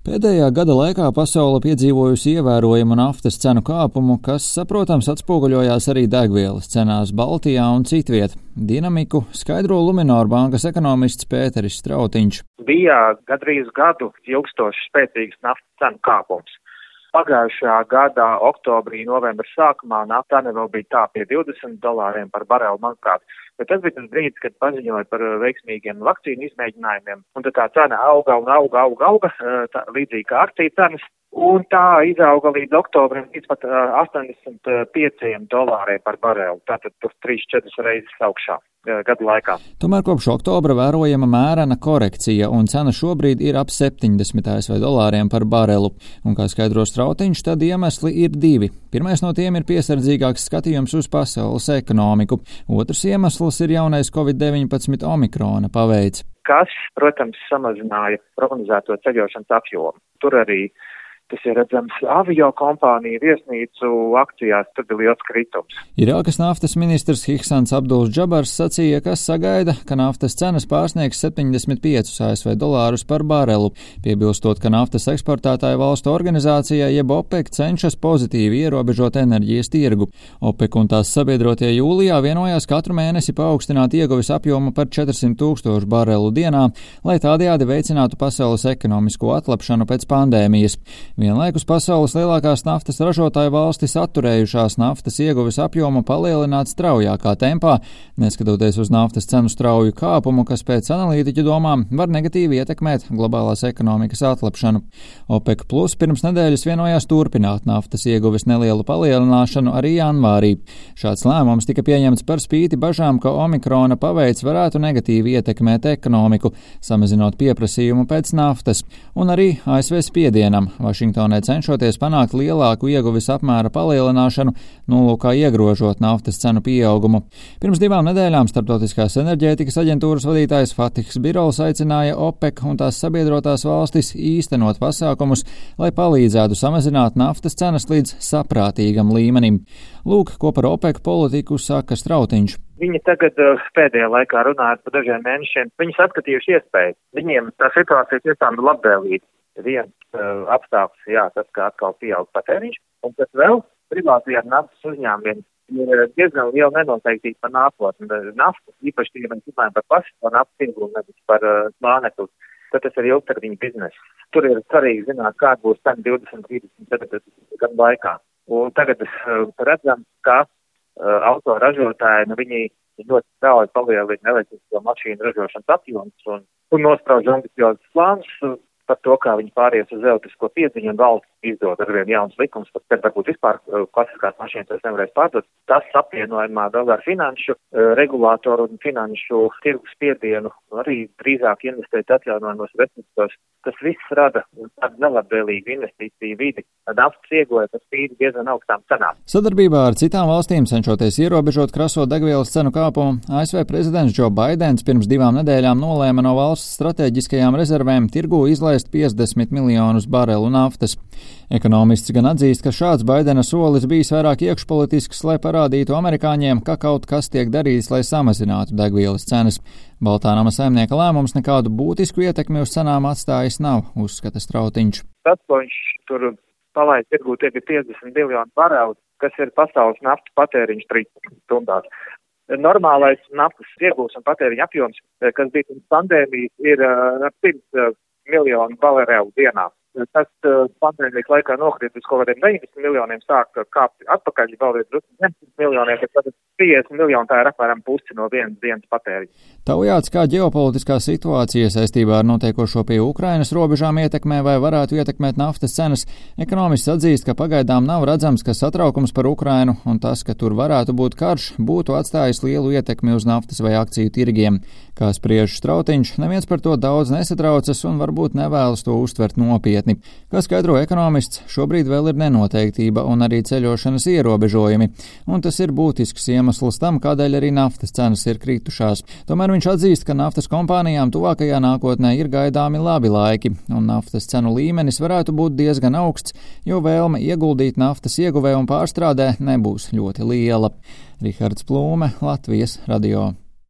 Pēdējā gada laikā pasaule piedzīvojusi ievērojamu naftas cenu kāpumu, kas, saprotams, atspoguļojās arī degvielas cenās Baltijā un citviet. Dinamiku skaidro Lumināra bankas ekonomists Pēteris Strautiņš. Bija gadrīz gadu ilgstošs spēcīgs naftas cenu kāpums. Pagājušā gada oktobrī, novembra sākumā nafta vēl bija tā pie 20 dolāriem par barelu, manuprāt. Bet tas bija tas brīdis, kad paziņoja par uh, veiksmīgiem vakcīnu izmēģinājumiem. Un tad tā cena auga un auga, auga, auga, uh, tā, līdzīgi kā akciju cenas. Un tā izauga līdz oktobrim līdz pat uh, 85 dolāriem par barelu. Tātad tur 3-4 reizes augšā gadu laikā. Tomēr kopš oktobra vērojama mērena korekcija, un cena šobrīd ir ap 70 ASV dolāriem par barelu. Un, kā skaidro strautiņš, tad iemesli ir divi. Pirmais no tiem ir piesardzīgāks skatījums uz pasaules ekonomiku. Otrs iemesls ir jaunais Covid-19 omikrona paveids. Kas, protams, samazināja prognozēto ceļošanas apjomu. Tur arī Tas ir redzams avio kompāniju viesnīcu akcijās, tur bija liels kritums. Irākas naftas ministrs Hiksans Abduls Džabars sacīja, ka sagaida, ka naftas cenas pārsniegs 75 ASV dolārus par barelu, piebilstot, ka naftas eksportētāju valstu organizācijā jeb OPEC cenšas pozitīvi ierobežot enerģijas tirgu. OPEC un tās sabiedrotie jūlijā vienojās katru mēnesi paaugstināt ieguves apjomu par 400 tūkstošu barelu dienā, lai tādējādi veicinātu pasaules ekonomisko atlapšanu pēc pandēmijas. Vienlaikus pasaules lielākās naftas ražotāju valstis atturējušās naftas ieguves apjomu palielināt straujākā tempā, neskatoties uz naftas cenu strauju kāpumu, kas pēc analītiķu domām var negatīvi ietekmēt globālās ekonomikas atlapšanu. OPEC plus pirms nedēļas vienojās turpināt naftas ieguves nelielu palielināšanu arī janvārī. Šāds lēmums tika pieņemts par spīti bažām, ka omikrona paveids varētu negatīvi ietekmēt ekonomiku, samazinot pieprasījumu pēc naftas, un arī ASV spiedienam. Vašing Vašingtonai cenšoties panākt lielāku ieguvis apmēra palielināšanu, nolūkā iegrožot naftas cenu pieaugumu. Pirms divām nedēļām Startautiskās enerģētikas aģentūras vadītājs Fatihs Birols aicināja OPEC un tās sabiedrotās valstis īstenot pasākumus, lai palīdzētu samazināt naftas cenas līdz saprātīgam līmenim. Lūk, ko par OPEC politiku saka Strautiņš. Viņi tagad uh, pēdējā laikā runājot par dažiem mēnešiem, viņi saskatījuši iespēju. Viņiem tā situācija tiešām ir labvēlīga viens uh, apstākļus, jā, tas, kā atkal pieaug patēriņš, un kas vēl privātajiem naftas uzņēmumiem ir diezgan liela nenoteiktība par nākotni. Naftas, īpaši, ja mēs runājam par pašu naftas tirgu, nevis par uh, slānekli, tad tas ir ilgtermiņa bizness. Tur ir svarīgi zināt, kāda būs cena 20, 30, 40 gadu laikā. Un tagad uh, redzam, ka uh, autoražotāji, nu, viņi ļoti strauji palielina elektrisko mašīnu ražošanas apjomus un, un nosprauž ambiciozus plānus par to, kā viņi pāries uz elektrisko piedziņu un valsts izdod arvien jauns likums, pat kad varbūt vispār uh, klasiskās mašīnas vairs nevarēs pārdot. Tas apvienojumā vēl ar finanšu uh, regulātoru un finanšu tirgus spiedienu arī drīzāk investēt atjaunojumos resursos. Tas viss rada tādu nelabvēlīgu investīciju vidi. Naftas ieguve tas spīd diezgan augstām cenām. Sadarbībā ar citām valstīm cenšoties ierobežot kraso degvielas cenu kāpumu, ASV prezidents Joe Bidenis pirms divām nedēļām nolēma no valsts strateģiskajām rezervēm tirgu izlaist ieviest 50 miljonus barelu naftas. Ekonomists gan atzīst, ka šāds Baidena solis bijis vairāk iekšpolitisks, lai parādītu amerikāņiem, ka kaut kas tiek darīts, lai samazinātu degvielas cenas. Baltānama saimnieka lēmums nekādu būtisku ietekmi uz cenām atstājis nav, uzskata Strautiņš. Tas, ko viņš tur palaid tirgū, tie ir 50 miljoni barelu, kas ir pasaules naftas patēriņš 3 stundās normālais naftas iegūs un patēriņa apjoms, kas bija pirms pandēmijas, ir uh, pirms miljonu barelu dienā. Tas uh, pandēmijas laikā nokrīt uz kaut kādiem 90 miljoniem, sāk kāpt atpakaļ vēl līdz 10 miljoniem, bet tad 50 miljoni tā ir apmēram pusi no vienas dienas patēriņa. Taujāts, kā ģeopolitiskā situācija saistībā ar notiekošo pie Ukrainas robežām ietekmē vai varētu ietekmēt naftas cenas, ekonomists atzīst, ka pagaidām nav redzams, ka satraukums par Ukrainu un tas, ka tur varētu būt karš, būtu atstājis lielu ietekmi uz naftas vai akciju tirgiem. Kā spriež Strautiņš, neviens par to daudz nesatraucas un varbūt nevēlas to uztvert nopietni nopietni. Kā skaidro ekonomists, šobrīd vēl ir nenoteiktība un arī ceļošanas ierobežojumi, un tas ir būtisks iemesls tam, kādēļ arī naftas cenas ir kritušās. Tomēr viņš atzīst, ka naftas kompānijām tuvākajā nākotnē ir gaidāmi labi laiki, un naftas cenu līmenis varētu būt diezgan augsts, jo vēlme ieguldīt naftas ieguvē un pārstrādē nebūs ļoti liela. Rihards Plūme, Latvijas radio.